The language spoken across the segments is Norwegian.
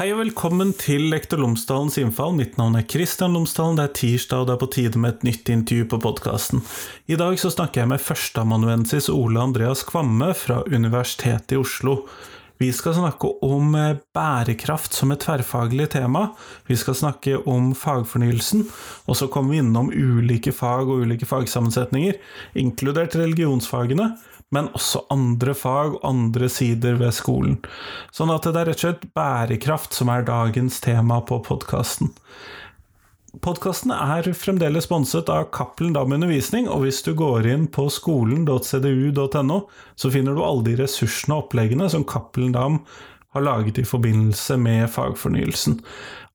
Hei og velkommen til Lektor Lomsdalens innfall. Mitt navn er Kristian Lomsdalen. Det er tirsdag, og det er på tide med et nytt intervju på podkasten. I dag så snakker jeg med førsteamanuensis Ole Andreas Kvamme fra Universitetet i Oslo. Vi skal snakke om eh, bærekraft som et tverrfaglig tema. Vi skal snakke om fagfornyelsen, og så kommer vi innom ulike fag og ulike fagsammensetninger, inkludert religionsfagene men også andre fag og andre sider ved skolen. Sånn at det er rett og slett bærekraft som er dagens tema på podkasten. Podkasten er fremdeles sponset av Cappelen Dam Undervisning, og hvis du går inn på skolen.cdu.no, så finner du alle de ressursene og oppleggene som Cappelen Dam har laget i forbindelse med fagfornyelsen.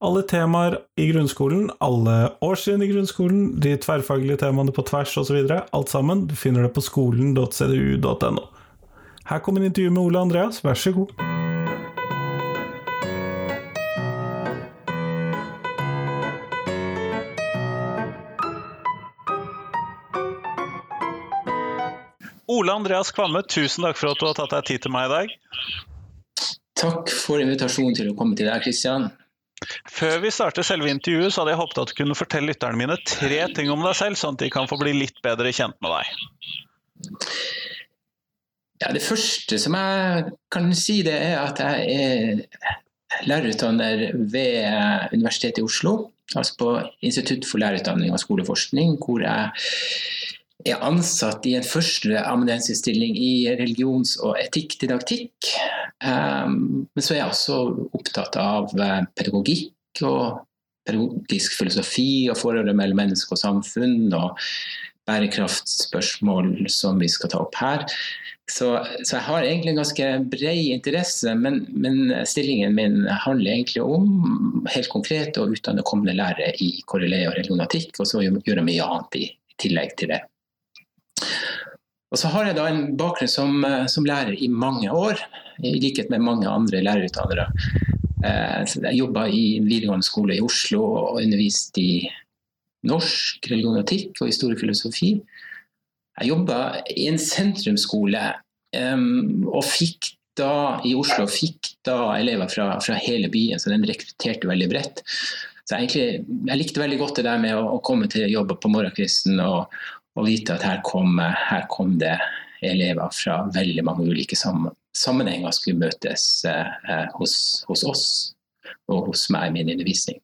Alle temaer i grunnskolen, alle årstrinn i grunnskolen, de tverrfaglige temaene på tvers osv. Alt sammen. Du finner det på skolen.cdu.no. Her kommer intervju med Ole Andreas, vær så god. Ole Andreas Kvamme, tusen takk for at du har tatt deg tid til meg i dag. Takk for invitasjonen til å komme til deg, Kristian. Før vi starter selve intervjuet, så hadde jeg håpet at du kunne fortelle lytterne mine tre ting om deg selv, sånn at de kan få bli litt bedre kjent med deg. Ja, det første som jeg kan si, det er at jeg er lærerutdanner ved Universitetet i Oslo. Altså på Institutt for lærerutdanning og skoleforskning, hvor jeg er ansatt i en førsteamanuensisstilling i religions- og etikkdidaktikk. Um, men så er jeg også opptatt av eh, pedagogikk og pedagogisk filosofi og forholdet mellom menneske og samfunn og bærekraftspørsmål som vi skal ta opp her. Så, så jeg har egentlig en ganske bred interesse, men, men, stillingen min handler egentlig om helt konkret å utdanne kommende lærere i KRLE og religionatikk, og så gjøre mye annet i tillegg til det. Og så har jeg da en bakgrunn som, eh, som lærer i mange år, i likhet med mange andre lærerutdannere. Eh, jeg jobba i en videregående skole i Oslo og underviste i norsk, religion og etikk og historiefilosofi. Jeg jobba i en sentrumsskole um, og fikk da i Oslo fikk da elever fra, fra hele byen, så den rekrutterte veldig bredt. Så jeg, egentlig, jeg likte veldig godt det der med å, å komme til jobb på morgenkvisten og, og vite at her kom, her kom, det elever fra veldig mange ulike sammenhenger skulle møtes eh, hos, hos, oss og hos meg i min undervisning.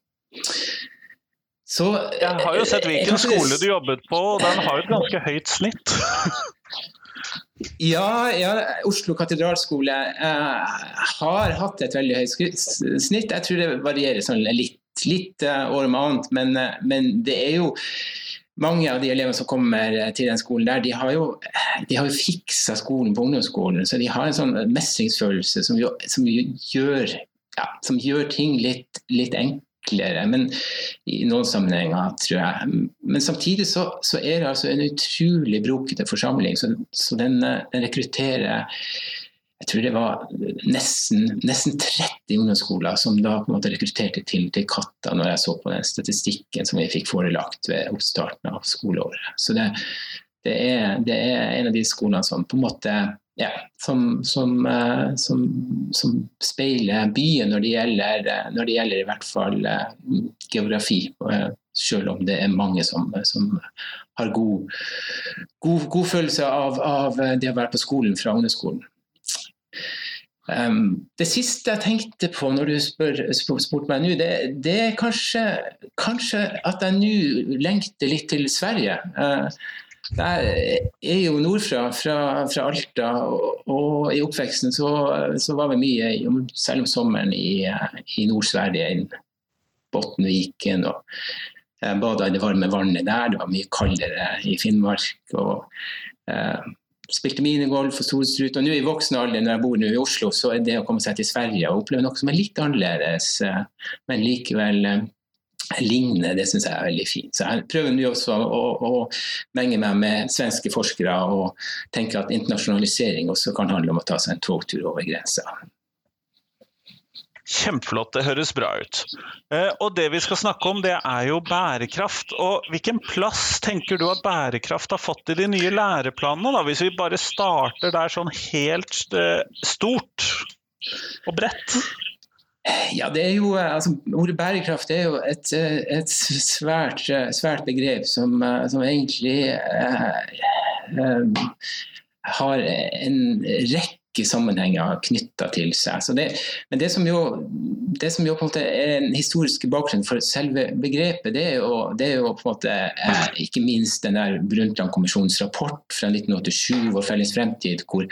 Så, jeg har jo sett hvilken skole du jobbet på, og den har jo et ganske høyt snitt. Ja, ja, Oslo katedralskole eh, har hatt et veldig høyt snitt. Jeg tror det varierer sånn litt, litt uh, år om annet, men, men det er jo mange av de elevene som kommer til den skolen der, de har jo, jo fiksa skolen på ungdomsskolen. Så de har en sånn mestringsfølelse som, jo, som gjør, ja, som gjør ting litt, litt, enklere. Men i noen sammenhenger, tror jeg. Men samtidig så, så er det altså en utrolig brokete forsamling. Så, så den, den rekrutterer jeg tror det var nesten, nesten 30 ungdomsskoler som da på en måte rekrutterte til, til Katta, når jeg så på den statistikken som vi fikk forelagt ved oppstarten av skoleåret. Så det, det, er, det er, en av de skolene som på en måte ja, som, som, uh, som, som, speiler byen når det gjelder, når det gjelder i hvert fall uh, geografi. Uh, selv om det er mange som, som har god, god, god følelse av, av, det å være på skolen fra ungdomsskolen. Um, det siste jeg tenkte på når du spør, spurte meg nå, det, det, er kanskje, kanskje at jeg nå lengter litt til Sverige. Uh, jeg er jo nordfra, fra, fra Alta, og, og, i oppveksten så, så, var vi mye, selv om sommeren, i, i Nord-Sverige, i Bottenviken. og Bada i det varme vannet der, det var mye kaldere i Finnmark. og uh, spilte minigolf og storstrut. Og nå i voksen alder, når jeg bor i Oslo, så er det å komme seg til Sverige og oppleve noe som er litt annerledes, eh, men likevel ligner, lignende, det syns jeg er veldig fint. Så jeg prøver nå også å, å, menge meg med svenske forskere og tenke at internasjonalisering også kan handle om å ta seg en togtur over grensa. Kjempeflott, det høres bra ut. Eh, og det vi skal snakke om, det er jo bærekraft. Og hvilken plass tenker du at bærekraft har fått i de nye læreplanene, da? Hvis vi bare starter der sånn helt eh, stort og bredt? Ja, det er jo, altså, Ordet bærekraft er jo et, et svært, svært, begrep som, som egentlig eh, har en rekke sammenhenger knytta til seg. Det, men det som, jo, det som jo på en måte er en historisk bakgrunn for selve begrepet, det er jo, det er jo på en måte eh, ikke minst den der Brundtland-kommisjonens rapport fra 1987, Vår felles fremtid, hvor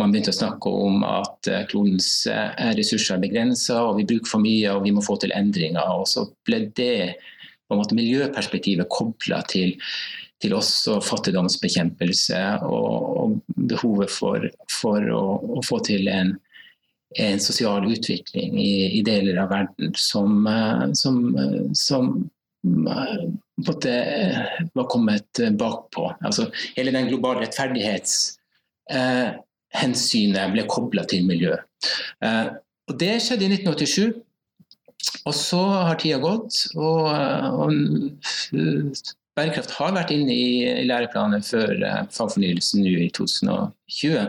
man begynte å snakke om at eh, klodens eh, ressurser er begrensa, og vi bruker for mye og vi må få til endringer. Og så ble det på en måte miljøperspektivet kobla til til også fattigdomsbekjempelse og, og behovet for, for å, å, få til en, en sosial utvikling i, i, deler av verden som, som, som, på en måte var kommet bakpå. Altså, hele den globale rettferdighetshensynet eh, ble kobla til miljø. Eh, og Det skjedde i 1987. Og så har tida gått, og, og Bærekraft har vært inne i, i læreplanen før uh, fagfornyelsen nå i 2020.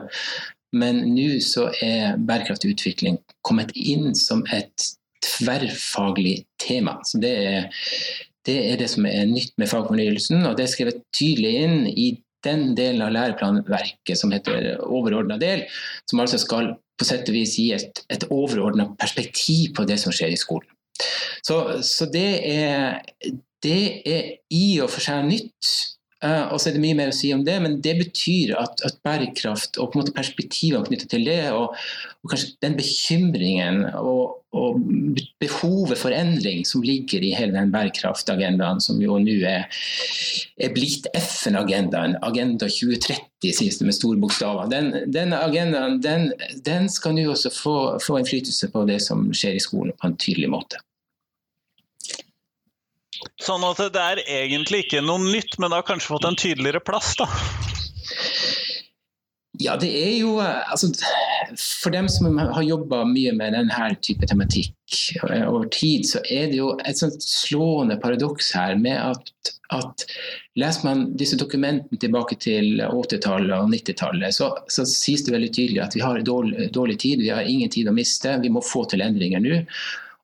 Men nå så er bærekraftig utvikling kommet inn som et tverrfaglig tema. Så det er, det er det som er nytt med fagfornyelsen, og det er skrevet tydelig inn i den delen av læreplanverket som heter overordna del, som altså skal på sett og vis gi et, et overordna perspektiv på det som skjer i skolen. Så, så det, er, det er i og for seg nytt. Uh, og så er det mye mer å si om det, men det betyr at, at bærekraft og på en måte perspektivene knyttet til det, og, og, kanskje den bekymringen og, og, behovet for endring som ligger i hele den bærekraftagendaen, som jo nå er, er, blitt FN-agendaen, Agenda 2030, sies det med store bokstaver. Den, den agendaen den, den skal nå også få, få innflytelse på det som skjer i skolen på en tydelig måte. Sånn at det er egentlig ikke noe nytt, men det har kanskje fått en tydeligere plass, da? Ja, det er jo altså, For dem som har jobba mye med denne type tematikk eh, over tid, så er det jo et sånt slående paradoks her med at, at leser man disse dokumentene tilbake til 80-tallet og 90-tallet, så, så, sies det veldig tydelig at vi har dårlig, dårlig tid, vi har ingen tid å miste, vi må få til endringer nå.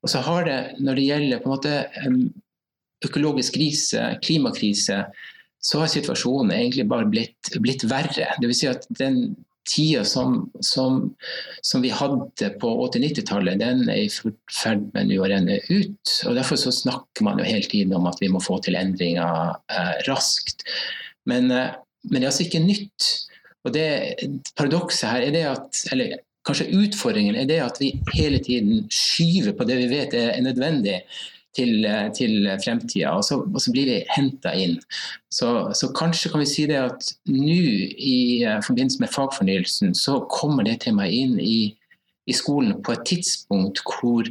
Og så har det, når det gjelder på en måte økologisk krise, klimakrise, så har situasjonen egentlig bare blitt, blitt verre. Dvs. Si at den tida som, som, som vi hadde på 80-90-tallet, den er i ferd med å renne ut. og Derfor så snakker man jo hele tiden om at vi må få til endringer eh, raskt. Men, eh, men, det er altså ikke nytt. Og det Paradokset her er det at eller kanskje utfordringen er det at vi hele tiden skyver på det vi vet er nødvendig til, til fremtida, og, og, så blir vi henta inn. Så, så, kanskje kan vi si det at nå i eh, forbindelse med fagfornyelsen, så kommer det temaet inn i, i skolen på et tidspunkt hvor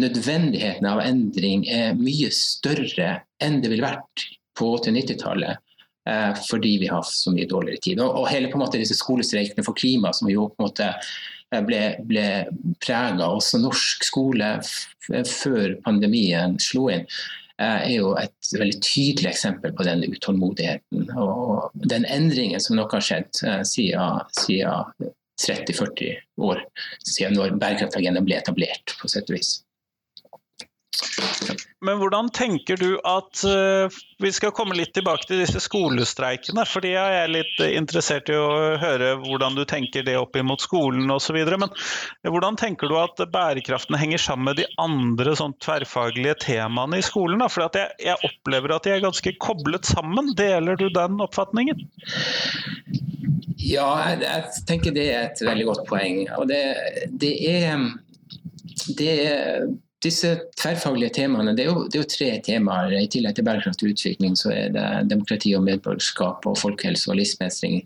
nødvendigheten av endring er mye større enn det ville vært på 80- og 90-tallet. Eh, fordi vi har så mye dårligere tid. Og hele på en måte disse skolestreikene for klima, som jo på en måte ble, ble prega. Også norsk skole før pandemien slo inn eh, er jo et veldig tydelig eksempel på den utålmodigheten. Og den endringen som nok har skjedd eh, siden, siden 30-40 år, siden når bærekraftagendaen ble etablert, på sett og vis. Men hvordan tenker du at uh, Vi skal komme litt tilbake til disse skolestreikene. for er jeg litt interessert i å høre hvordan du tenker det opp imot skolen osv. Men hvordan tenker du at bærekraften henger sammen med de andre sånn tverrfaglige temaene i skolen? Da? For jeg, jeg, opplever at de er ganske koblet sammen. Deler du den oppfatningen? Ja, jeg, jeg tenker det er et veldig godt poeng. Og det, det er det er disse tverrfaglige temaene, det er, jo, det er, jo, tre temaer. I tillegg til bærekraftig utvikling så er det demokrati og medborgerskap og folkehelse og livsmestring.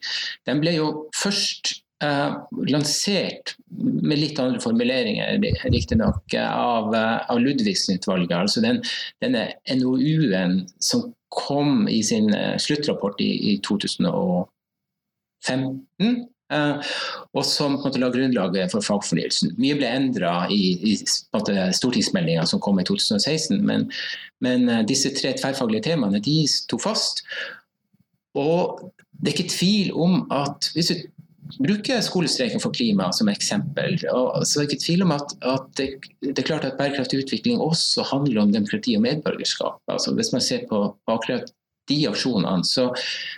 Den ble jo først eh, lansert med litt andre formuleringer, riktignok, av, uh, av Ludvigsen-utvalget. Altså den, denne NOU-en som kom i sin uh, sluttrapport i, i 2015 Eh, og som på en måte la grunnlaget for fagfornyelsen. Mye ble endra i, i stortingsmeldinga som kom i 2016, men, men, eh, disse tre tverrfaglige temaene de sto fast. Og det er ikke tvil om at hvis du bruker skolestreiken for klima som eksempel. Så er det ikke tvil om at, at det, det, er klart at bærekraftig utvikling også handler om demokrati og medborgerskap. Altså hvis man ser på, de aksjonene, så,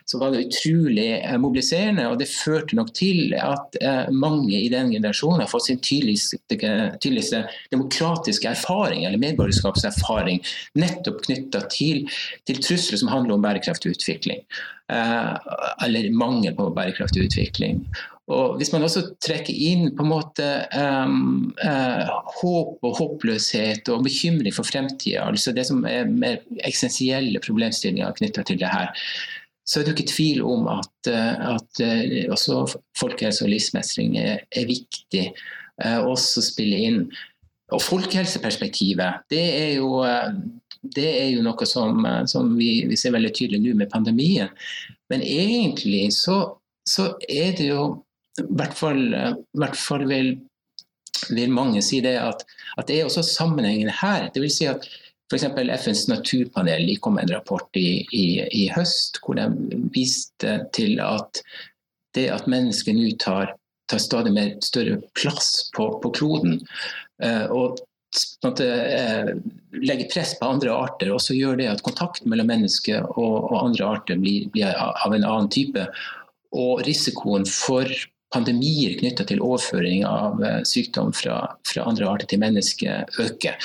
så, var det utrolig eh, mobiliserende. Og det førte nok til at eh, mange i den generasjonen har fått sin tydeligste, tydeligste demokratiske erfaring, eller medborgerskapserfaring, nettopp knytta til, til, trusler som handler om bærekraftig utvikling. Eh, eller mangel på bærekraftig utvikling. Og Hvis man også trekker inn på en måte um, uh, håp og håpløshet og bekymring for fremtida, altså det som er mer eksistensielle problemstillinger knytta til det her, så er det ikke tvil om at, uh, at uh, også folkehelse og livsmestring er, er viktig også spille inn. Og folkehelseperspektivet, det er jo, det er jo noe som, som vi, vi, ser veldig tydelig nå med pandemien. Men egentlig så, så er det jo i hvert fall, eh, hvert fall vil, vil, mange si det at, at, det er også sammenhengen her. Det vil si at F.eks. FNs naturpanel kom med en rapport i, i, i, høst hvor de viste til at det at mennesker nå tar, tar, stadig mer større plass på, på kloden, uh, og måte, uh, legger press på andre arter, og så gjør det at kontakten mellom mennesker og, og andre arter blir, blir, av en annen type. Og risikoen for pandemier knytta til overføring av eh, sykdom fra, fra, andre arter til mennesker øker.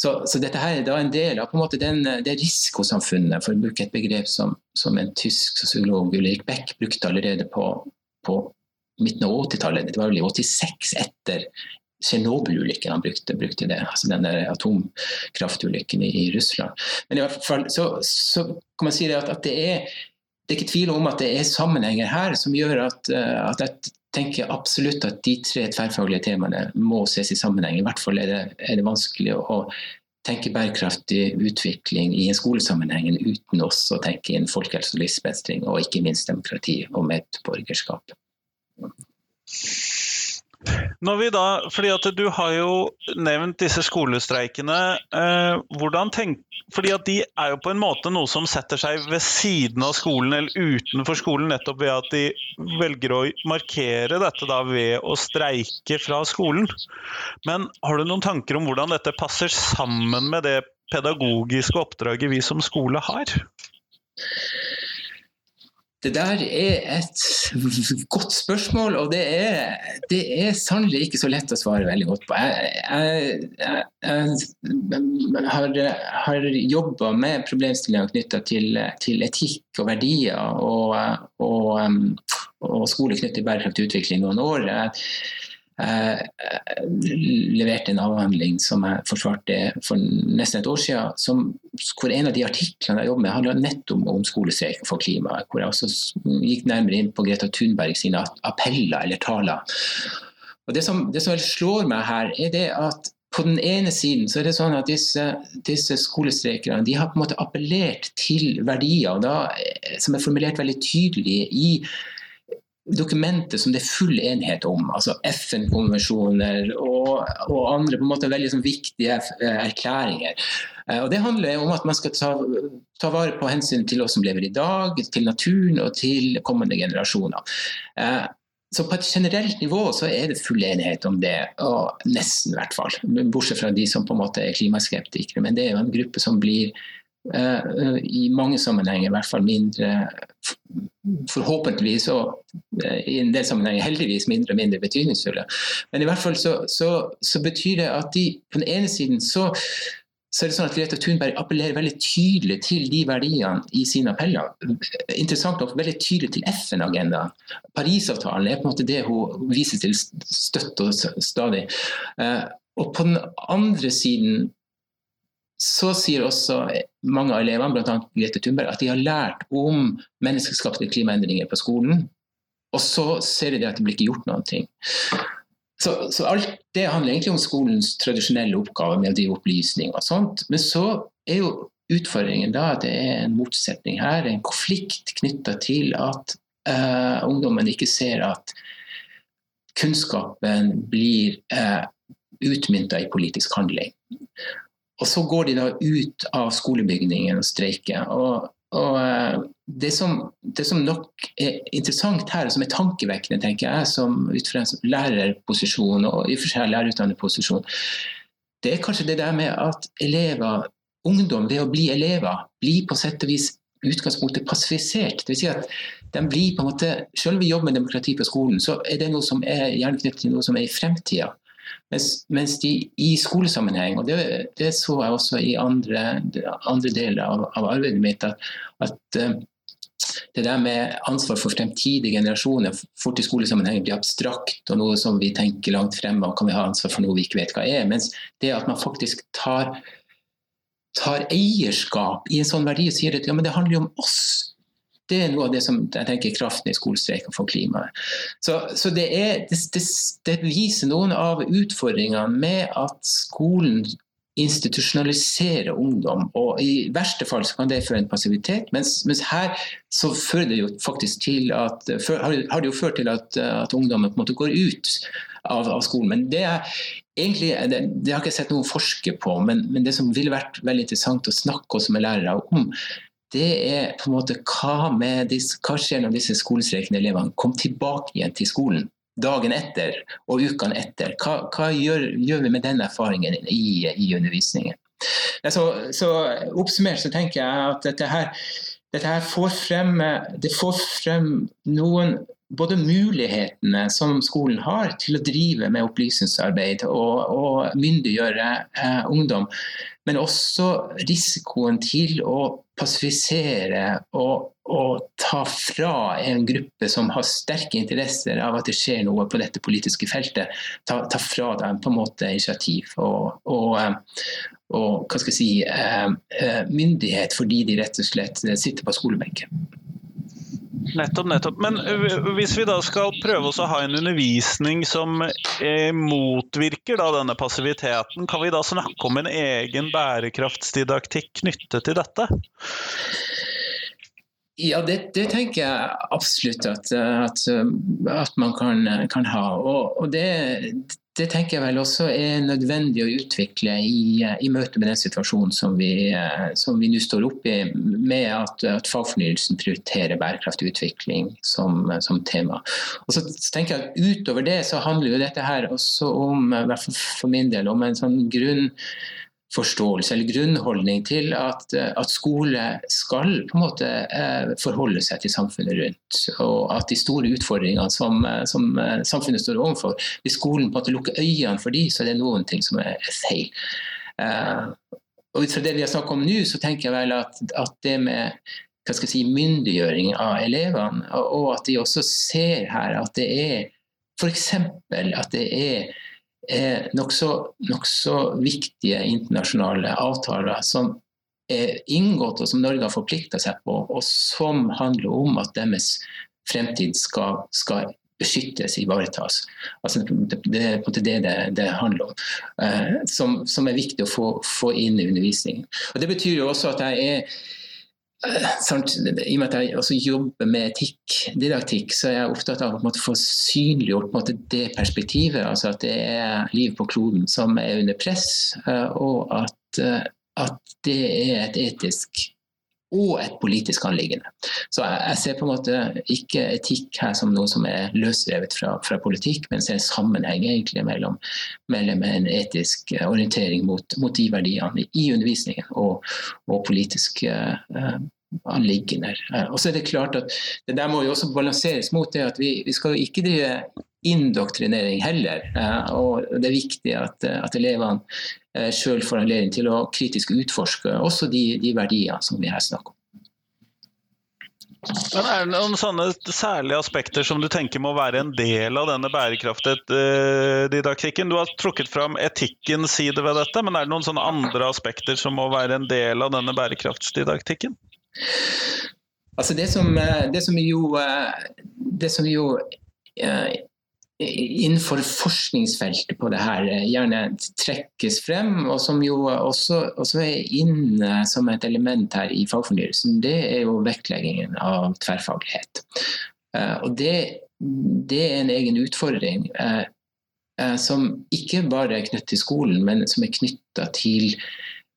Så, så, dette her er da en del av en måte den, det risikosamfunnet, for å bruke et begrep som, som en tysk sosiolog Ulrik Beck brukte allerede på, på midten av 80-tallet. Det var vel i 86, etter Tsjernobyl-ulykken han brukte, brukte, det, altså den atomkraftulykken i, i, Russland. Men i hvert fall så, så kan man si at, at det er det er ikke tvil om at det er sammenhenger her som gjør at, eh, at et tenker absolutt at de tre tverrfaglige temaene må ses i sammenheng. I hvert fall er det, er det vanskelig å tenke bærekraftig utvikling i en skolesammenheng uten også å tenke inn folkehelse og livsmestring, og ikke minst demokrati og medborgerskap. Når vi da, fordi at Du har jo nevnt disse skolestreikene. Eh, hvordan tenk, fordi at De er jo på en måte noe som setter seg ved siden av skolen eller utenfor skolen, nettopp ved at de velger å markere dette da ved å streike fra skolen. Men har du noen tanker om hvordan dette passer sammen med det pedagogiske oppdraget vi som skole har? Det der er et godt spørsmål, og det er, det er sannelig ikke så lett å svare veldig godt på. Jeg, jeg, jeg, jeg har, har jobba med problemstillinger knytta til, til, etikk og verdier og, og, og skole knyttet til bærekraftig utvikling noen år. Jeg, leverte en avhandling som jeg forsvarte for nesten et år siden, som, hvor en av de artiklene jeg jobber med, handler nettopp om skolestreik for klimaet. Hvor jeg også gikk nærmere inn på Greta Thunberg sine appeller eller taler. Og det som, det som slår meg her, er det at på den ene siden så er det sånn at disse, disse skolestreikerne har på en måte appellert til verdier da, som er formulert veldig tydelig i dokumenter som det er full enighet om, altså FN-konvensjoner og, og, andre på en måte veldig sånn, viktige eh, erklæringer. Eh, og Det handler om at man skal ta, ta, vare på hensyn til oss som lever i dag, til naturen og til kommende generasjoner. Eh, så På et generelt nivå så er det full enighet om det, og nesten i hvert fall. Bortsett fra de som på en måte er klimaskeptikere. Men det er jo en gruppe som blir i mange sammenhenger i hvert fall mindre forhåpentligvis og eh, i en del sammenhenger heldigvis mindre og mindre betydningsfulle. Men i hvert fall så, så, så betyr det at de på den ene siden så, så er det sånn at Greta Thunberg appellerer veldig tydelig til de verdiene i sine appeller. Interessant nok veldig tydelig til FN-agendaen. Parisavtalen er på en måte det hun viser til støtt og stadig. Eh, og på den andre siden så sier også mange av elevene, bl.a. Grete Thunberg, at de har lært om menneskeskapte klimaendringer på skolen. Og så ser de at det blir ikke gjort noen ting. Så, så, alt det handler egentlig om skolens tradisjonelle oppgave med å drive opplysning og sånt. Men så er jo utfordringen da at det er en motsetning her, en konflikt knytta til at uh, ungdommen ikke ser at kunnskapen blir uh, utmynta i politisk handling. Og så går de da ut av skolebygningen og streiker. Og, og, eh, det som, det som, nok er interessant her, som er tankevekkende, tenker jeg, som ut fra en lærerposisjon og i og for seg lærerutdannerposisjon, det er kanskje det der med at elever, ungdom ved å bli elever, blir på sett og vis utgangspunktet passifisert. Det vil si at de blir på en måte, Selv om vi jobber med demokrati på skolen, så er det noe som er gjerne knyttet til noe som er i fremtida. Mens, mens, de i skolesammenheng, og det, det, så jeg også i andre, andre deler av, av arbeidet mitt, at, at uh, det der med ansvar for fremtidige generasjoner fort i skolesammenheng blir abstrakt og noe som vi tenker langt fremme, og kan vi ha ansvar for noe vi ikke vet hva er. Mens det at man faktisk tar, tar eierskap i en sånn verdi og sier at ja, men det handler jo om oss. Det er noe av det som jeg tenker kraften i skolestreiken for klimaet. Så, så det, er, det, det, det viser noen av utfordringene med at skolen institusjonalisere ungdom. og I verste fall så kan det føre en passivitet, mens, mens, her så fører det jo faktisk til at, for, har det jo ført til at, at ungdommen på en måte går ut av, av skolen. Men det, er, egentlig, det, det, har ikke sett noen forske på, men, men, det som ville vært veldig interessant å snakke også med lærere om, det er på en måte hva, disse, hva skjer når disse skolestreikende elevene kommer tilbake igjen til skolen dagen etter og ukene etter. Hva, hva gjør, gjør, vi med den erfaringen i, i undervisningen? Så, så, Oppsummert så tenker jeg at dette her, dette her får, frem, det får frem noen både mulighetene som skolen har til å drive med opplysningsarbeid og, og myndiggjøre eh, ungdom, men også risikoen til å passifisere og, og, ta fra en gruppe som har sterke interesser av at det skjer noe på dette politiske feltet, ta, ta fra dem på en måte initiativ og, og, eh, og hva skal jeg si, eh, eh, myndighet fordi de rett og slett sitter på skolebenken. Nettopp, nettopp. Men hvis vi da skal prøve å ha en undervisning som eh, motvirker denne passiviteten, kan vi da snakke om en egen bærekraftsdidaktikk knyttet til dette? Ja, det, det, tenker jeg absolutt at, at, at man kan, kan ha. Og, og det, det, tenker jeg vel også er nødvendig å utvikle i, i møte med den situasjonen som vi, vi nå står oppe i, med at, at fagfornyelsen prioriterer bærekraftig utvikling som, som, tema. Og så tenker jeg at Utover det så handler jo dette her også om, i hvert fall for min del, om en sånn grunn forståelse eller grunnholdning til at, at, skole skal på en måte eh, forholde seg til samfunnet rundt. Og at de store utfordringene som, som samfunnet står overfor, hvis skolen på en måte lukker øynene for de, så er det noen ting som er feil. Og ut fra det vi har snakket om nå, så tenker jeg vel at, at det med hva skal jeg si, myndiggjøring av elevene, og, og at de også ser her at det er f.eks. at det er er nokså nok viktige internasjonale avtaler som er inngått og som Norge har forplikta seg på, og som handler om at deres fremtid skal, skal beskyttes, ivaretas. Altså, det, er på en det det, det handler om, eh, som, som, er viktig å få, få inn i undervisningen. Og Det betyr jo også at jeg er Sant? I og med at jeg også jobber med etikk, didaktikk, så er jeg opptatt av å få synliggjort det perspektivet. altså At det er liv på kloden som er under press, eh, og at, eh, at det er et etisk og et politisk anliggende. Så jeg, ser på en måte ikke etikk her som noe som er løsrevet fra, fra politikk, men ser en sammenheng egentlig mellom, mellom en etisk orientering mot, mot, de verdiene i undervisningen og, og politiske uh, anliggender. Uh, og så er det klart at det der må jo også balanseres mot det at vi, vi skal jo ikke drive indoktrinering heller. Uh, og det er viktig at, at elevene Eh, sjøl får anledning til å kritisk utforske også de, de verdiene som vi her snakker om. Men Er det noen sånne særlige aspekter som du tenker må være en del av denne bærekraftdidaktikken? Du har trukket fram etikkens side ved dette, men er det noen sånne andre aspekter som må være en del av denne bærekraftsdidaktikken? Altså det som, eh, det som jo, eh, det som jo innenfor forskningsfeltet på det her eh, gjerne trekkes frem, og som jo også, også, er inne som et element her i fagfornyelsen, det er jo vektleggingen av tverrfaglighet. Eh, og det, det er en egen utfordring eh, som ikke bare er knyttet til skolen, men som er knytta til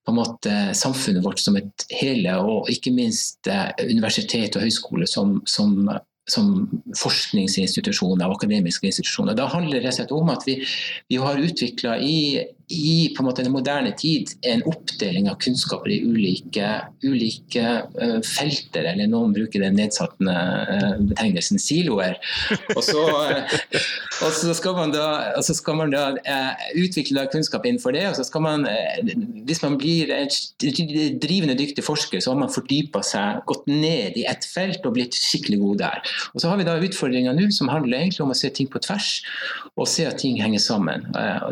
på en måte samfunnet vårt som et hele, og ikke minst universitet og høyskole som, som som forskningsinstitusjoner og akademiske institusjoner. Da handler det om at vi, vi har utvikla i, i på en måte den moderne tid en oppdeling av kunnskaper i ulike, ulike uh, felter, eller noen bruker den nedsatte uh, betegnelsen siloer. Og så, uh, og så skal man da, skal man da utvikle kunnskap innenfor det. og så skal man, Hvis man blir en drivende dyktig forsker, så har man fordypa seg, gått ned i ett felt og blitt skikkelig god der. Og Så har vi da utfordringer nå som handler egentlig om å se ting på tvers, og se at ting henger sammen.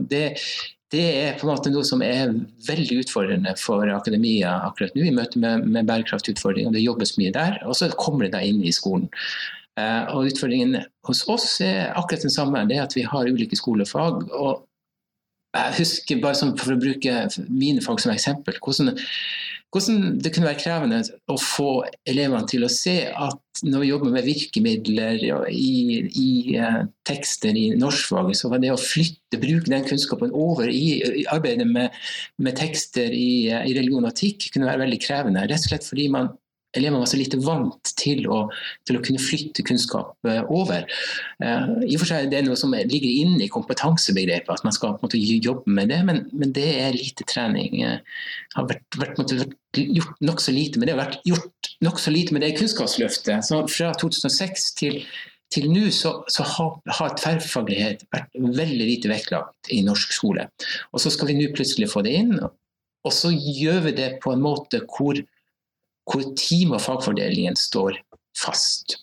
Det, det er på en måte noe som er veldig utfordrende for akademia akkurat nå i møte med, med bærekraftutfordringer. Det jobbes mye der, og så kommer det da inn i skolen. Eh, og Utfordringen hos oss er akkurat den samme, det at vi har ulike skolefag. og jeg husker bare For å bruke mine fag som eksempel, hvordan hvordan det kunne være krevende å få elevene til å se at når vi jobber med virkemidler i, i uh, tekster i norskfaget, så var det å flytte, bruke den kunnskapen over i, i arbeidet med, med tekster i, uh, i religion og etikk, kunne være veldig krevende. Rett og slett fordi man elevene var så lite vant til å, til å kunne flytte kunnskap uh, over. Uh, I og for seg er det noe som ligger inne i kompetansebegrepet, at man skal måte, jobbe med det, men, men, det er lite trening. Uh, har vært, vært, måte, vært gjort nokså lite med det. vært gjort nokså lite med det Kunnskapsløftet. Så fra 2006 til til nå så, så, har, har tverrfaglighet vært veldig lite vektlagt i norsk skole. Og så skal vi nå plutselig få det inn. Og så gjør vi det på en måte hvor hvor team- og fagfordelingen står fast.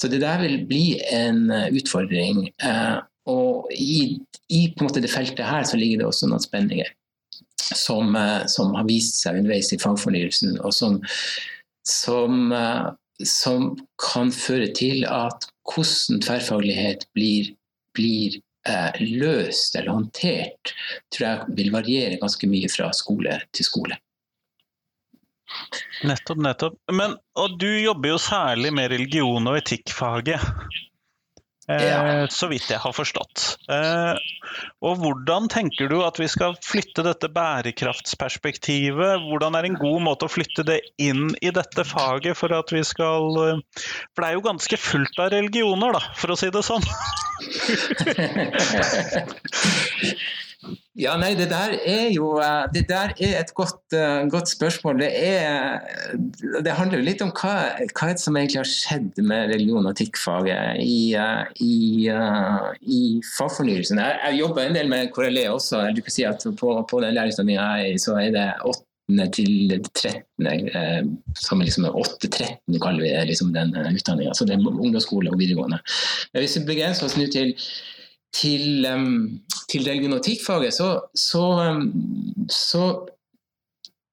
Så det der vil bli en eh, utfordring. Eh, og i, i det feltet her så ligger det også noen spenninger som, eh, som har vist seg underveis i fagfornyelsen, og som, som, som kan føre til at hvordan tverrfaglighet blir, blir løst eller håndtert, tror jeg vil variere ganske mye fra skole til skole. Nettopp, nettopp. Men, og du jobber jo særlig med religion- og etikkfaget. Eh, ja. Så vidt jeg har forstått. Eh, og hvordan tenker du at vi skal flytte dette bærekraftsperspektivet? Hvordan er en god måte å flytte det inn i dette faget for at vi skal eh, For det er jo ganske fullt av religioner, da, for å si det sånn. Ja, nei, det der er jo eh, det der er et godt, uh, godt spørsmål. Det, er, det, handler jo litt om hva, hva som egentlig har skjedd med religion- og etikkfaget i, uh, i, i fagfornyelsen. Jeg, jeg, jobber en del med KRLE også. Du kan si at På, på den lærerutdanninga så er det 8. til 13., som liksom er 8-13 kaller vi det, liksom den utdanninga. Så det er ungdomsskole og videregående. Hvis vi begrenser oss nå til til, um, til religionotikkfaget, så, så, um, så,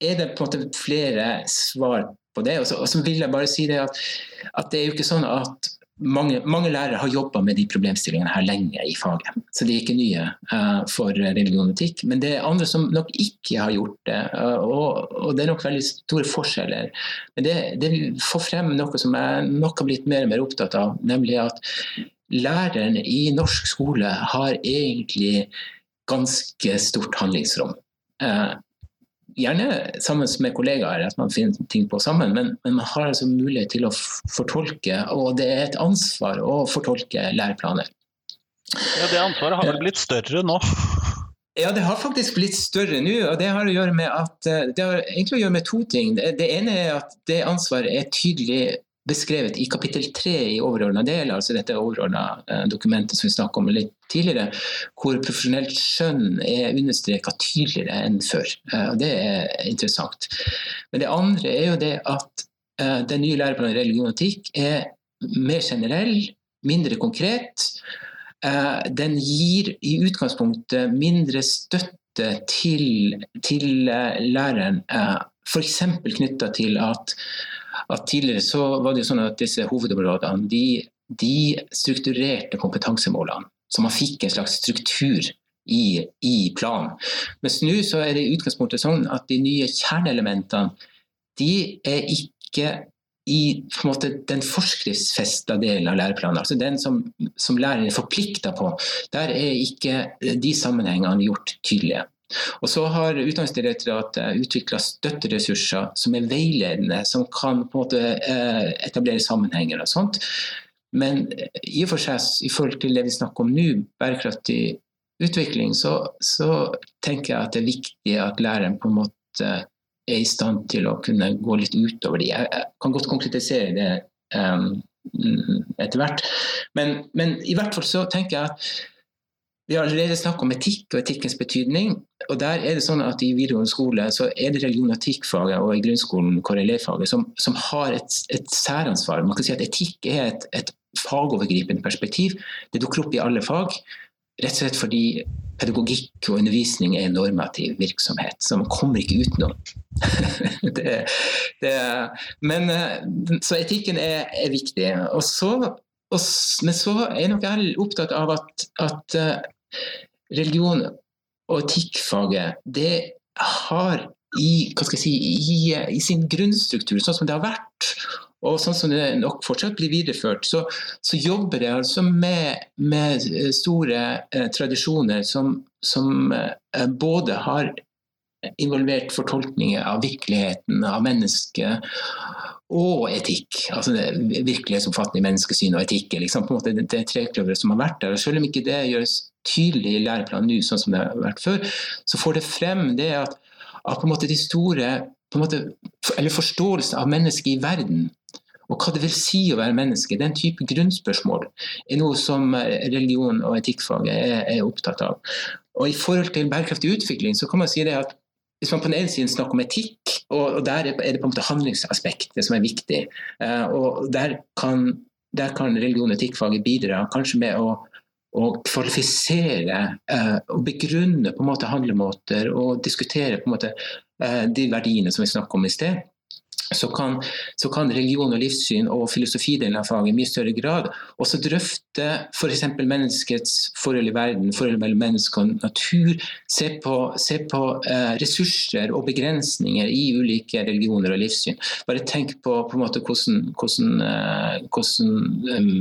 er det på en måte flere svar på det. Og så, og så vil jeg bare si det at, at, det er jo ikke sånn at mange, mange lærere har jobba med de problemstillingene her lenge i faget. Så de er ikke nye uh, for religion og etikk. Men det er andre som nok ikke har gjort det. Uh, og, og, det er nok veldig store forskjeller. Men det, det får frem noe som jeg nok har blitt mer og mer opptatt av, nemlig at læreren i norsk skole har egentlig ganske stort handlingsrom. Eh, gjerne sammen med kollegaer, at man finner ting på sammen, men, men, man har altså mulighet til å fortolke, og det er et ansvar å fortolke læreplaner. Ja, Det ansvaret har vel blitt større nå? Ja, det har faktisk blitt større nå. og Det har å gjøre med at, eh, det har egentlig å gjøre med to ting. Det ene er at det ansvaret er tydelig beskrevet i kapittel tre i overordna del, altså dette overordna eh, dokumentet som vi snakket om litt tidligere, hvor profesjonelt skjønn er understreka tydeligere enn før. Eh, det er interessant. Men det andre er jo det at eh, den nye læreplanen i religion og etikk er mer generell, mindre konkret. Den gir i utgangspunktet mindre støtte til, til læreren, f.eks. knytta til at at tidligere så var det sånn at disse hovedområdene de, de strukturerte kompetansemålene. Så man fikk en slags struktur i, i planen. Mens nå så er det i utgangspunktet sånn at de nye kjerneelementene de er ikke i måte, den forskriftsfesta delen av læreplanen, altså den som, som læreren er forplikta på, der er ikke de sammenhengene gjort tydelige. Og så har Utdanningsdirektoratet utvikla støtteressurser som er veiledende, som kan på en måte eh, etablere sammenhenger og sånt. Men i og for seg, i forhold til det vi snakker om nå, bærekraftig utvikling, så, så tenker jeg at det er viktig at læreren på en måte er i stand til å kunne gå litt utover de. Jeg kan godt konkretisere det um, etter hvert. Men, men, i hvert fall så tenker jeg at vi har allerede snakket om etikk og etikkens betydning. og der er det sånn at I videregående skole så er det religion- og etikkfaget og i grunnskolen KRLE-faget som, som, har et, et, særansvar. Man kan si at Etikk er et, et fagovergripende perspektiv. Det dukker opp i alle fag. Rett og slett fordi pedagogikk og undervisning er en normativ virksomhet, så man kommer ikke utenom. det, det, men, eh, så etikken er, er viktig. Og så, og, men så er nok jeg opptatt av at, at eh, religion og etikkfaget det har i, si, i, i, sin grunnstruktur, sånn som det har vært, og sånn som det nok fortsatt blir videreført, så, så jobber det altså med, med store eh, tradisjoner som, som eh, både har involvert fortolkninger av virkeligheten, av mennesket og etikk. altså Virkelighetsoppfatning, menneskesyn og etikk er liksom måte det, det trekløveret som har vært der. og Selv om ikke det gjøres tydelig i læreplanen nå, sånn som det har vært før, så får det frem det at, at på en måte de store måte, eller forståelse av mennesket i verden og hva det vil si å være menneske, den type grunnspørsmål, er noe som eh, religion og etikkfaget er, er, opptatt av. Og I forhold til bærekraftig utvikling så kan man si det at hvis man på den ene siden snakker om etikk, og, der er det på en måte handlingsaspektet som er viktig, uh, og der kan, der kan religion og etikkfaget bidra kanskje med å, å kvalifisere uh, og begrunne på en måte handlemåter og diskutere på en måte uh, de verdiene som vi snakket om i sted så kan, så kan, religion og livssyn og filosofidelen av faget i mye større grad også drøfte f.eks. menneskets forhold i verden, forholdet mellom menneske og natur. Se på, se på eh, ressurser og begrensninger i ulike religioner og livssyn. Bare tenk på, på hvordan, hvordan, eh, hvordan um,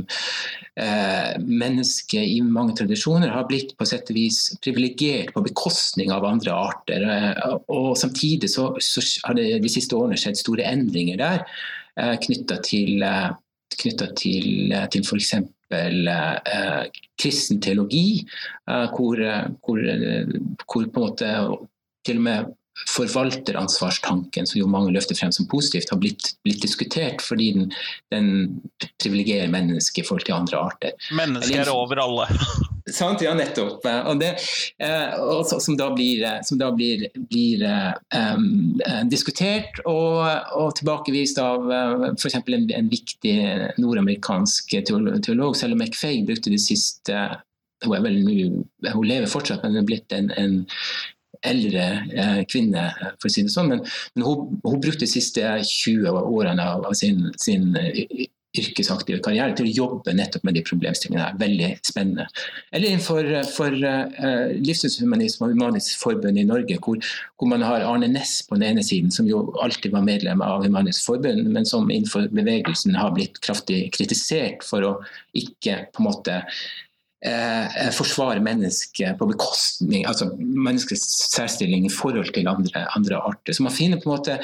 eh, mennesket i mange tradisjoner har blitt på sett og vis privilegert på bekostning av andre arter. og Samtidig så, så har det de siste årene skjedd store endringer der eh, knytta til, eh, knyttet til, eh, til f.eks. Eh, kristen teologi, eh, hvor, hvor, hvor, på en måte til og med forvalteransvarstanken, som jo mange løfter frem som positivt, har blitt, blitt diskutert fordi den, den privilegerer mennesket i forhold til andre arter. Mennesker er over alle. Sant, ja, nettopp. Og det, eh, og som da blir, som da blir, blir um, diskutert og, og, tilbakevist av uh, f.eks. En, en viktig nordamerikansk teolog, selv om McFaig brukte det siste hun, vel, hun lever fortsatt, men hun er blitt en, en eldre eh, kvinne, for å si det sånn. Men, men hun, hun, brukte de siste 20 årene av, sin, sin eh, yrkesaktive karriere til å jobbe nettopp med de problemstillingene. Veldig spennende. Eller innenfor for, uh, Livssynshumanisme og Humanisk Forbund i Norge, hvor, hvor, man har Arne Næss på den ene siden, som jo alltid var medlem av Humanisk Forbund, men som innenfor bevegelsen har blitt kraftig kritisert for å ikke på en måte eh, forsvare mennesket på bekostning altså menneskets særstilling i forhold til andre, andre, arter. Så man finner på en måte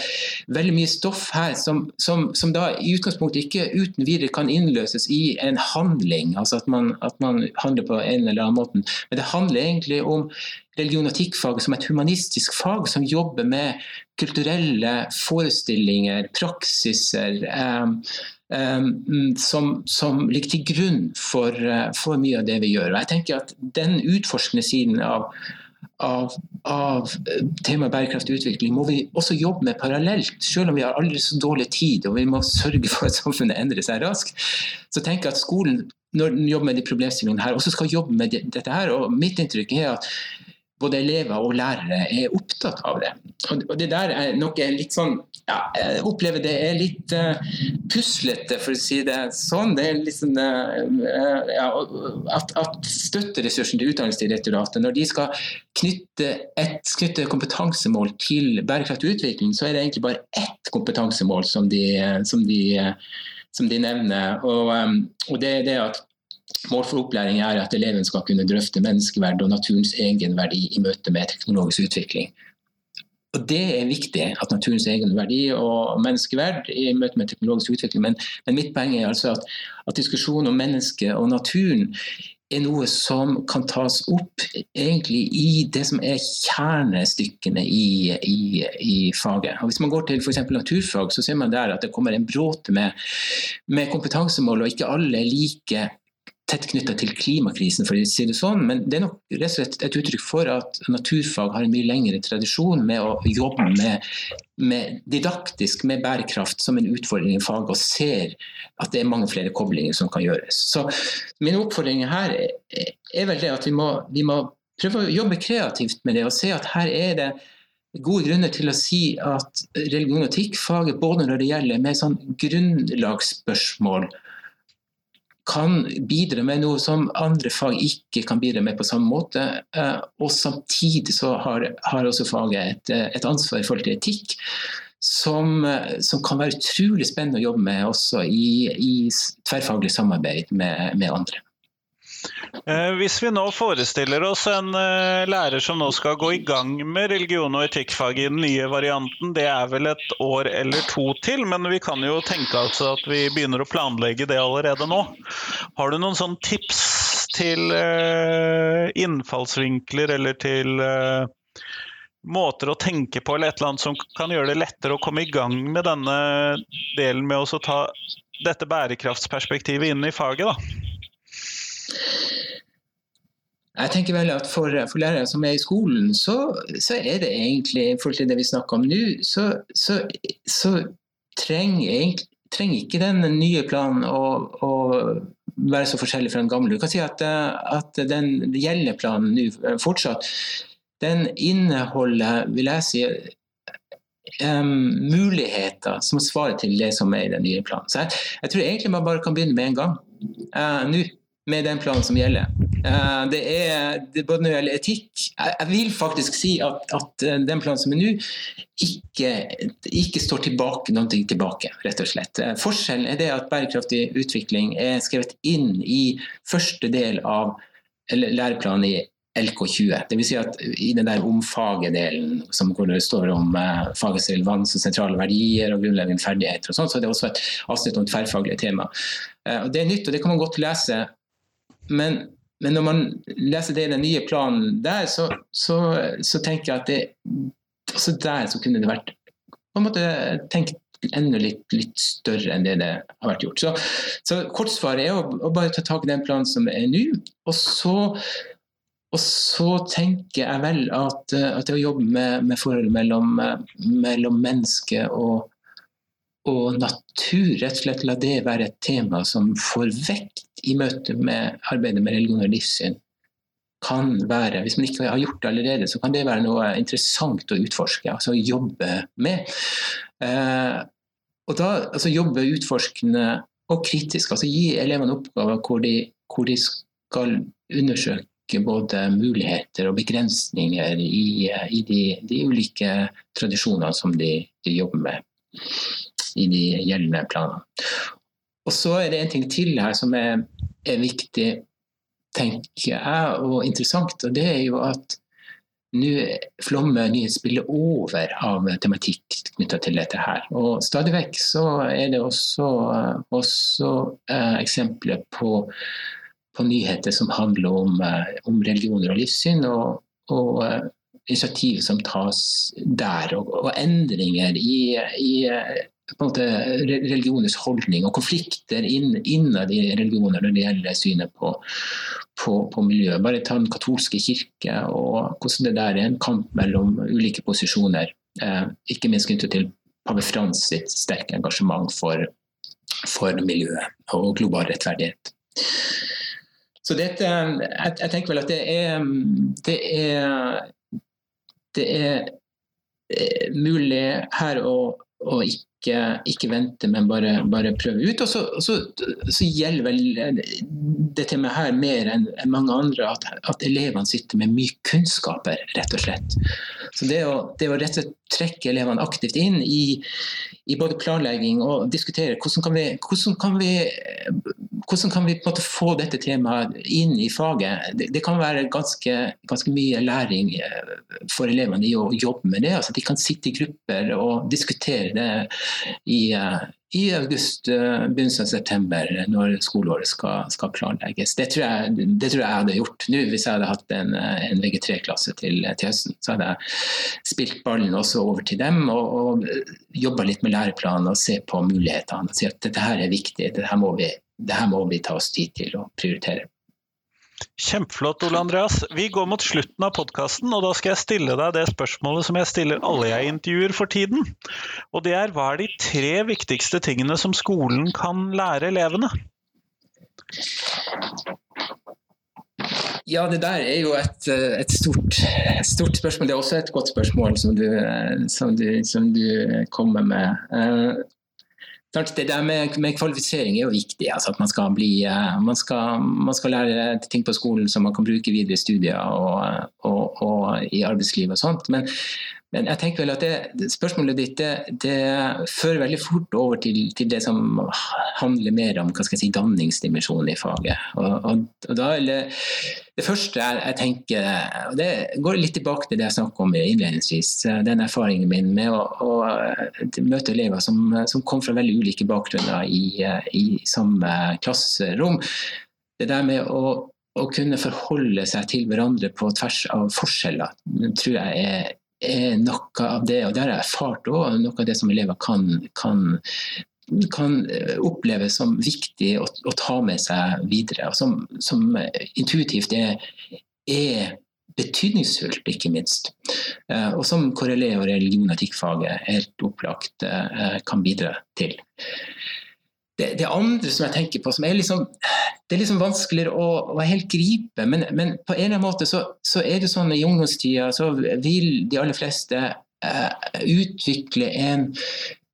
veldig mye stoff her som, som, som, da i utgangspunktet ikke uten videre kan innløses i en handling, altså at man, at man handler på en eller annen måte. Men det handler egentlig om religion- og etikkfaget som et humanistisk fag som jobber med kulturelle forestillinger, praksiser. Eh, som, som, ligger til grunn for, uh, for, mye av det vi gjør. Og jeg tenker at Den utforskende siden av, av, av eh, temaet bærekraftig utvikling må vi også jobbe med parallelt, selv om vi har aldri så dårlig tid og vi må sørge for at samfunnet endrer seg raskt. Så tenker jeg at skolen når den jobber med de problemstillingene her, også skal jobbe med dette her. og Mitt inntrykk er at både elever og lærere er opptatt av det. Og det der er noe litt sånn ja, Jeg opplever det er litt uh, puslete, for å si det sånn. Det er sånn, uh, ja, at, at støtteressursen til Utdanningsdirektoratet, når de skal knytte, et, knytte kompetansemål til bærekraftig utvikling, så er det egentlig bare ett kompetansemål som de, som de, som de nevner. Og, um, og det er det at Mål for opplæring er at eleven skal kunne drøfte menneskeverd og naturens egenverdi i møte med teknologisk utvikling. Og Det er viktig, at naturens egenverdi og menneskeverd i møte med teknologisk utvikling. Men, men mitt poeng er altså at, at diskusjonen om mennesket og naturen er noe som kan tas opp egentlig i det som er kjernestykkene i, i, i faget. Og hvis man går til f.eks. naturfag, så ser man der at det kommer en bråte med, med kompetansemål, og ikke alle er like tett knytta til klimakrisen, for å si det sånn. Men det er nok rett og slett et uttrykk for at naturfag har en mye lengre tradisjon med å jobbe med, med didaktisk med bærekraft som en utfordring i faget, og ser at det er mange flere koblinger som kan gjøres. Så min oppfordring her er, vel det at vi må, vi må prøve å jobbe kreativt med det, og se at her er det gode grunner til å si at religion og etikk-faget, både når det gjelder med sånn grunnlagsspørsmål kan bidra med noe som andre fag ikke kan bidra med på samme måte. Eh, og samtidig så har, har også faget et, et, ansvar i forhold til etikk. Som, som, kan være utrolig spennende å jobbe med også i, i tverrfaglig samarbeid med, med andre. Eh, hvis vi nå forestiller oss en eh, lærer som nå skal gå i gang med religion og etikkfag i den nye varianten, det er vel et år eller to til, men vi kan jo tenke altså at vi begynner å planlegge det allerede nå. Har du noen sånn tips til eh, innfallsvinkler eller til måter å tenke på eller et eller annet som kan gjøre det lettere å komme i gang med denne delen med å ta dette bærekraftsperspektivet inn i faget? da? Jeg tenker vel at For, for lærere som er i skolen, så, så, er det egentlig, i forhold til det vi snakker om nå, så, så, så trenger, trenger, ikke den nye planen å, å, være så forskjellig fra den gamle. Du kan si at, at den gjeldende planen nå fortsatt, den inneholder, vil jeg si, um, muligheter som svarer til det som er i den nye planen. Så jeg, jeg tror egentlig man bare kan begynne med en gang. Uh, nå med den planen som gjelder. Eh, det er, det både når det gjelder etikk Jeg vil faktisk si at, at eh, den planen som er nå, ikke, ikke, står tilbake, noe tilbake, rett og slett. Eh, forskjellen er det at bærekraftig utvikling er skrevet inn i første del av læreplanen i LK20. Dvs. Si at i den der omfaget-delen hvor det står om fagets relevans og sentrale verdier og grunnleggende ferdigheter, og sånt, så er det også et avsnitt om tverrfaglige tema. Det er nytt, og det kan man godt lese men, men, når man leser det i den nye planen der, så, så, så tenker jeg at det, også der så kunne det vært på en måte tenkt enda litt, litt, større enn det det har vært gjort. Så, så kortsvaret er å, å, bare ta tak i den planen som er nå. Og så, og så tenker jeg vel at, at det å jobbe med, med forholdet mellom, mellom menneske og, og natur, rett og slett la det være et tema som får vekt i møte med arbeidet med religion og livssyn, kan være, hvis man ikke har gjort det allerede, så kan det være noe interessant å utforske, altså jobbe med. Eh, og da altså jobbe utforskende og kritisk, altså gi elevene oppgaver hvor de, hvor de skal undersøke både muligheter og begrensninger i, i de, de, ulike tradisjonene som de, de jobber med i de gjeldende planene. Og så er det en ting til her som er, er viktig, tenker jeg, og interessant. Og det er jo at nå flommer nyhetsbildet over av tematikk knytta til dette her. Og stadig vekk så er det også, også eh, eksempler på, på, nyheter som handler om, eh, om religioner og livssyn. og, og eh, initiativ som tas der, og, og endringer i, i på en måte religionens holdning og konflikter innad i religioner når det gjelder synet på, på, på miljøet. Bare ta den katolske kirke og hvordan det der er en kamp mellom ulike posisjoner. Eh, ikke minst knyttet til pave Frans sitt sterke engasjement for, for miljøet og global rettferdighet. Så dette, jeg, jeg, tenker vel at det er, det er, det er eh, mulig her å, å ikke ikke, ikke vente, men bare, bare prøve ut. Og så, så, så, gjelder vel det temaet her mer enn mange andre at, at, elevene sitter med mye kunnskaper, rett og slett. Så det å, det å rett og slett trekke elevene aktivt inn i, i både planlegging og diskutere hvordan kan vi, hvordan kan vi hvordan kan vi få dette temaet inn i faget? Det, det kan være ganske, ganske, mye læring eh, for elevene i å jobbe med det. altså De kan sitte i grupper og diskutere det i, eh, i august, eh, begynnelsen av september, når skoleåret skal, skal planlegges. Det tror, jeg, det tror, jeg, hadde gjort nå hvis jeg hadde hatt en, en VG3-klasse til, til, høsten. Så hadde jeg spilt ballen også over til dem og, og jobba litt med læreplanen og se på mulighetene. og Si at dette her er viktig, dette her må vi, dette må vi ta oss tid til å prioritere. Kjempeflott, Ole Andreas. Vi går mot slutten av podkasten, og da skal jeg stille deg det spørsmålet som jeg stiller alle jeg intervjuer for tiden. Og det er hva er de tre viktigste tingene som skolen kan lære elevene? Ja, det der er jo et, et stort, stort, spørsmål. Det er også et godt spørsmål som du, som du, som du kommer med. Det der med, med, kvalifisering er jo viktig. Altså at man skal, bli, eh, man, skal, man skal, lære ting på skolen som man kan bruke videre i studier og, og, og i arbeidslivet og sånt. Men, men jeg tenker vel at det, spørsmålet ditt det, det, fører veldig fort over til, til, det som handler mer om hva skal jeg si, danningsdimensjonen i faget. Og, og, og da er det, det første jeg, jeg, tenker, og det går litt tilbake til det jeg snakket om innledningsvis, den erfaringen min med å, å møte elever som, som kom fra veldig ulike bakgrunner i, i samme klasserom. Det der med å å kunne forholde seg til hverandre på tvers av forskjeller, tror jeg er er noe av det, og det har jeg erfart òg, noe av det som elever kan, kan, kan oppleve som viktig å, å, ta med seg videre. og Som, som intuitivt er, er betydningsfullt, ikke minst. Eh, og som KRLE og religion- og etikkfaget helt opplagt eh, kan bidra til det, det, andre som jeg tenker på, som er liksom, det er liksom vanskeligere å, å helt gripe, men, men, på en eller annen måte så, så er det sånn i ungdomstida så vil de aller fleste eh, utvikle en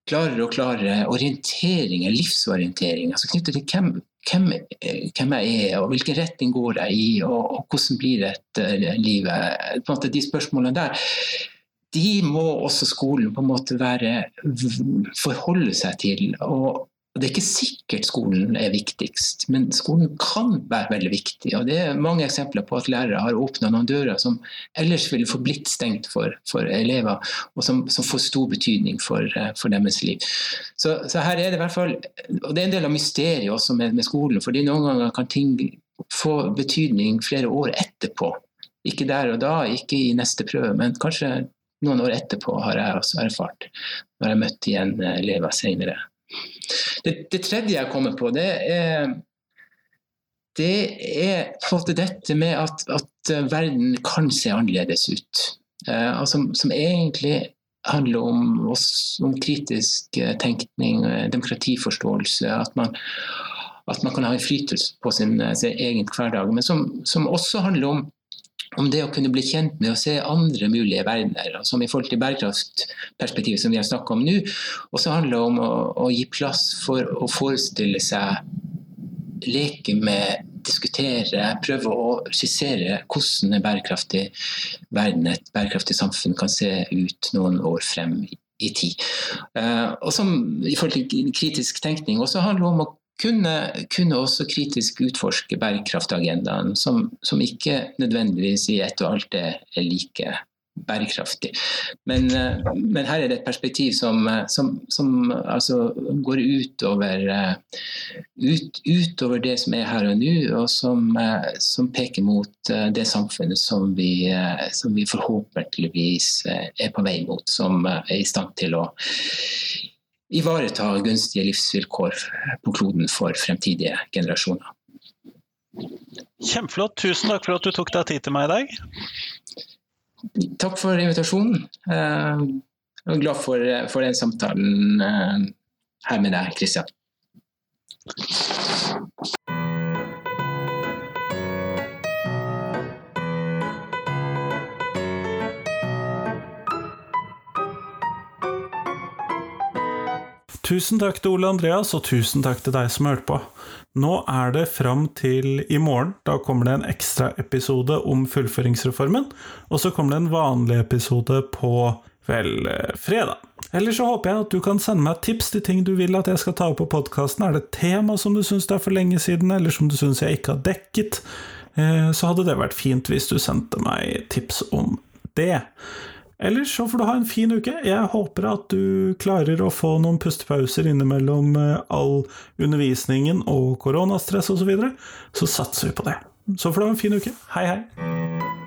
klarere og klarere orientering, livsorientering, altså knyttet til hvem, hvem, hvem, jeg er, og hvilken retning går jeg i, og, og hvordan blir dette livet. På en måte De spørsmålene der de må også skolen på en måte være, forholde seg til. og Det er ikke sikkert skolen er viktigst, men skolen kan være veldig viktig. og Det er mange eksempler på at lærere har åpna noen dører som ellers ville få blitt stengt for, for elever, og som, som, får stor betydning for, eh, for deres liv. Så, så, her er det hvert fall, og det er en del av mysteriet også med, med skolen, fordi noen ganger kan ting få betydning flere år etterpå. Ikke der og da, ikke i neste prøve, men kanskje noen år etterpå har jeg også erfart, når jeg møtte igjen elever senere. Det, det, tredje jeg kommer på, det er det er på dette med at, at, verden kan se annerledes ut. Eh, altså, som egentlig handler om, oss, om kritisk eh, tenkning, eh, demokratiforståelse. At man, at man kan ha innflytelse på sin, sin, egen hverdag. Men som, som også handler om om det å kunne bli kjent med å se andre mulige verdener, som i forhold til bærekraftperspektivet som vi har snakket om nå. Og så handler det om å, å, gi plass for å forestille seg, leke med, diskutere, prøve å skissere hvordan en bærekraftig verden, et bærekraftig samfunn kan se ut noen år frem i tid. Uh, og som i forhold til kritisk tenkning også handler om å kunne, kunne også kritisk utforske bærekraftagendaen, som, som ikke nødvendigvis i ett og alt er, like bærekraftig. Men, eh, men, her er det et perspektiv som, som, som altså går utover, eh, ut, utover, det som er her og nå, og som, eh, peker mot det samfunnet som vi, vi forhåpentligvis er på vei mot, som er i stand til å ivareta gunstige livsvilkår på kloden for fremtidige generasjoner. Kjempeflott. Tusen takk for at du tok deg tid til meg i dag. Takk for invitasjonen. Eh, jeg er glad for, for den samtalen eh, her med deg, Kristian. Tusen takk til Ole Andreas, og tusen takk til deg som hørte på. Nå er det fram til i morgen. Da kommer det en ekstraepisode om fullføringsreformen. Og så kommer det en vanlig episode på vel fredag. Eller så håper jeg at du kan sende meg tips til ting du vil at jeg skal ta opp på podkasten. Er det et tema som du syns det er for lenge siden, eller som du syns jeg ikke har dekket? Eh, så hadde det vært fint hvis du sendte meg tips om det. Ellers så får du ha en fin uke. Jeg håper at du klarer å få noen pustepauser innimellom eh, all undervisningen og koronastress osv. Så, videre. så satser vi på det. Så får du ha en fin uke. Hei, hei.